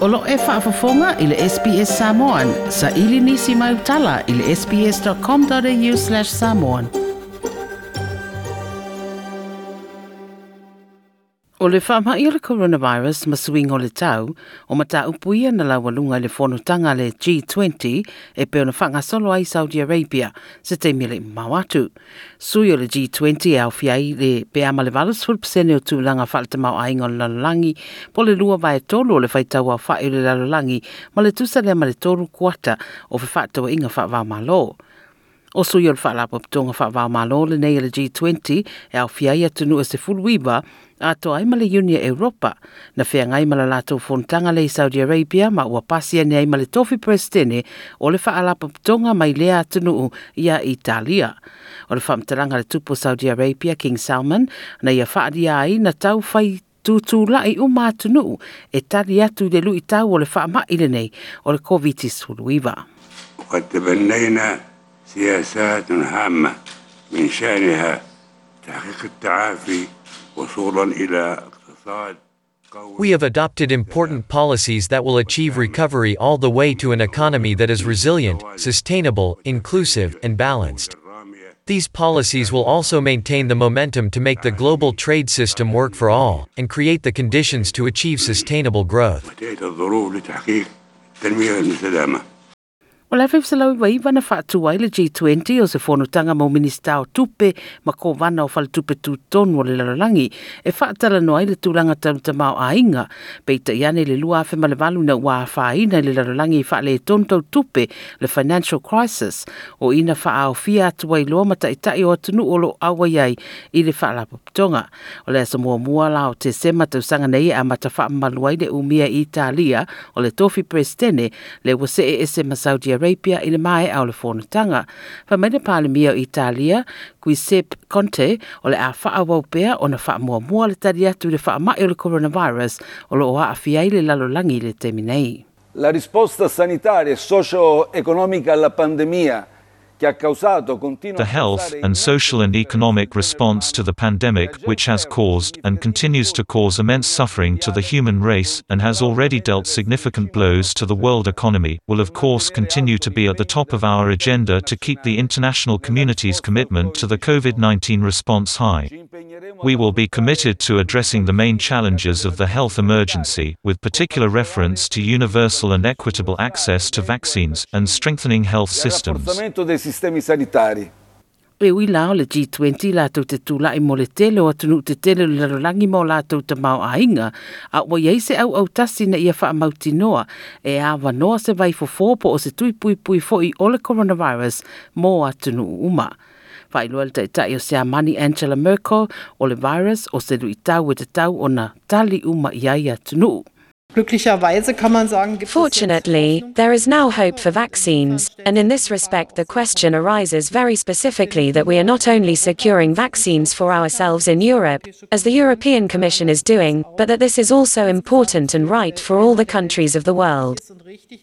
Olo e whaafafonga i le SPS Samoan. Sa ili nisi mai utala i le sps.com.au slash samoan. O le whaama i le coronavirus ma o le tau, o mata upuia na lawalunga le whonotanga le G20 e peo na whanga solo ai Saudi Arabia se te mele mawatu. Sui o le G20 e au fiai le pe ama le valus fulpsene o tūlanga whalta mau ainga o le lalolangi po le lua vai tolu o le whaitau a whae o le lalolangi ma le tusa le ma le toru kuata o fe inga whaavau malo. O sui o le whalapa ptonga wha wā malo le nei le G20 e au fia ia tunu e se fulwiba a to ai le Unia Europa na fia ngai mala lato fontanga le Saudi Arabia ma ua pasia ane aima tofi prestene o le whalapa ptonga mai lea tunu ia Italia. O le whamtaranga le tupo Saudi Arabia King Salman na ia whaadia ai na tau fai tutu lai u mātunu e tari atu le lu i tau o le whaama ile nei o le COVID-19. Whaite te na سياسات هامة من شأنها تحقيق التعافي وصولا إلى اقتصاد We have adopted important policies that will achieve recovery all the way to an economy that is resilient, sustainable, inclusive, and balanced. These policies will also maintain the momentum to make the global trade system work for all and create the conditions to achieve sustainable growth. O le fefse lau iwa iwa na whaatu wai le G20 o se whanutanga mo minista o tupe ma ko wana o whale tupe tu tonu o le lalalangi e whaatala no ai le tūranga tamuta o ainga peita iane le lua afe malewalu na ua whaina le lalalangi i whaale e tonu tupe le financial crisis. O ina wha au fia atu wai loa mata i tai o atunu o lo awa iai i le whaala paputonga o le asa mua mua la o te sema tau sanga nei a mata wha maluai le umia i Italia o le tofi prestene le wase e ese ma Saudi Arabia i le mai au le whanutanga. Fa mai le pāle mia o Italia, Giuseppe Conte o le a wha wau o na wha mua mua le tari atu le mai o le coronavirus o lo oa a fiai le lalolangi le teminei. La risposta sanitaria e socio-economica alla pandemia The health and social and economic response to the pandemic, which has caused and continues to cause immense suffering to the human race and has already dealt significant blows to the world economy, will of course continue to be at the top of our agenda to keep the international community's commitment to the COVID 19 response high. We will be committed to addressing the main challenges of the health emergency, with particular reference to universal and equitable access to vaccines, and strengthening health systems. Sistemi sanitari. E ui lao le G20 lātou te tūlai mo le tele o atunu te tele le larolangi mo lātou te mau ainga, a ua iei se au au tasi na ia wha mauti noa, e a wanoa se vai fo fōpo o se tui pui pui fo i ole coronavirus mo atunu uma. Whai lua le taitai o se amani Angela Merkel o le virus o se lui tau e te tau o na tali uma iai atunu. Glücklicherweise kann man sagen, gibt es Fortunately, there is now hope for vaccines, and in this respect, the question arises very specifically that we are not only securing vaccines for ourselves in Europe, as the European Commission is doing, but that this is also important and right for all the countries of the world.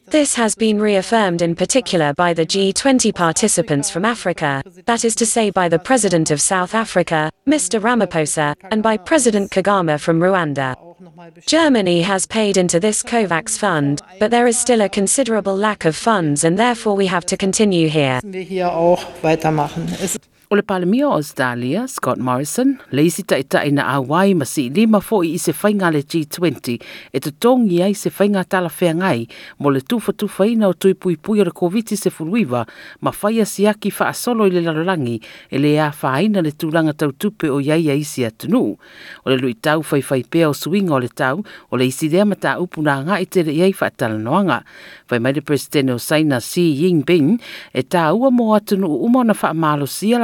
This has been reaffirmed in particular by the G20 participants from Africa, that is to say by the President of South Africa, Mr. Ramaphosa, and by President Kagame from Rwanda. Germany has paid into this COVAX fund, but there is still a considerable lack of funds and therefore we have to continue here. O le palemia o Australia, Scott Morrison, le isi ta ita ina awai ma si lima fo i se whainga le G20 e te tongi ai se whainga tala whea ngai mo le tufa tufa ina o tui pui pui o le COVID se furuiva ma whaia si aki wha asolo i le lalolangi e le a whaina le tūranga tau tupe o iaia isi atunu. O le lui tau whai whai pea o suinga o le tau o le isi rea mata upuna ngā i te iai wha tala noanga. Whai mai le presidente o Saina Xi Jinping e tā ua mo atunu uma na wha malo sia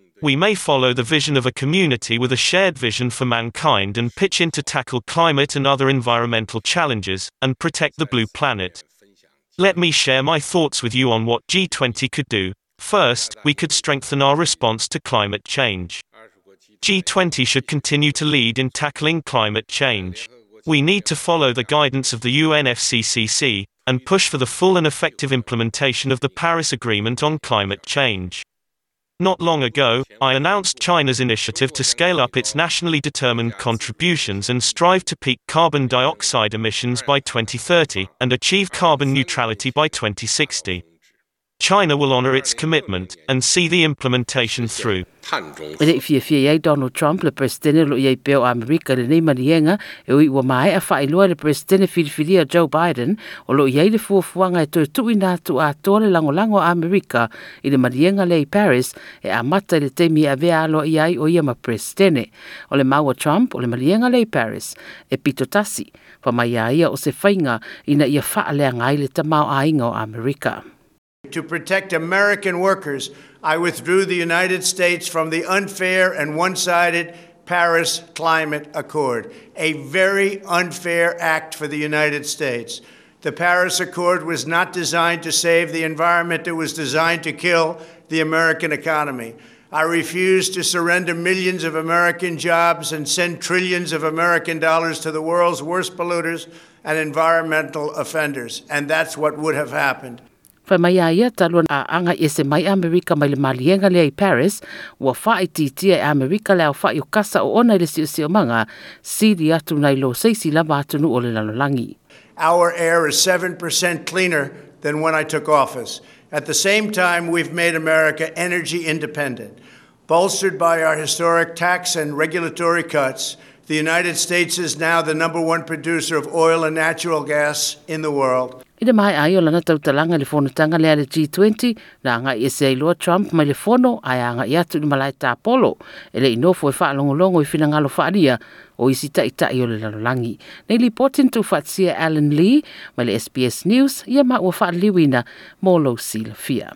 We may follow the vision of a community with a shared vision for mankind and pitch in to tackle climate and other environmental challenges, and protect the blue planet. Let me share my thoughts with you on what G20 could do. First, we could strengthen our response to climate change. G20 should continue to lead in tackling climate change. We need to follow the guidance of the UNFCCC and push for the full and effective implementation of the Paris Agreement on climate change. Not long ago, I announced China's initiative to scale up its nationally determined contributions and strive to peak carbon dioxide emissions by 2030 and achieve carbon neutrality by 2060. China will honor its commitment and see the implementation through. Ele fia fia Donald Trump le presidente lo iei peo Amerika le nei manienga e ui mai a le presidente Joe Biden o lo iei le fuafuanga e tui tui nā tu a toa le lango lango a Amerika i le manienga le Paris e a mata le temi a vea alo iai o oh, ia ma presidente. Eh. O le Trump o le manienga le Paris e pito tasi mai a ia o se whainga ina ia wha lea ngai le tamau ah, a inga o Amerika. To protect American workers, I withdrew the United States from the unfair and one sided Paris Climate Accord, a very unfair act for the United States. The Paris Accord was not designed to save the environment, it was designed to kill the American economy. I refuse to surrender millions of American jobs and send trillions of American dollars to the world's worst polluters and environmental offenders. And that's what would have happened. Mai a anga se mai mai le malienga Paris, kasa o ona manga, atu lo le. Our air is 7% cleaner than when I took office. At the same time, we've made America energy independent. Bolstered by our historic tax and regulatory cuts, the United States is now the number one producer of oil and natural gas in the world. I le mai ai o lana tautalanga le fono tanga le G20, na anga i se iloa Trump mai le fono, ai anga i atu ni malai tā polo, e le inofo e wha longolongo i whina ngalo whaaria, o isi ta ita i o le lalolangi. Nei li potin tu whatsia Alan Lee, mai le SBS News, ia ma ua wha liwina, mō lo sila fia.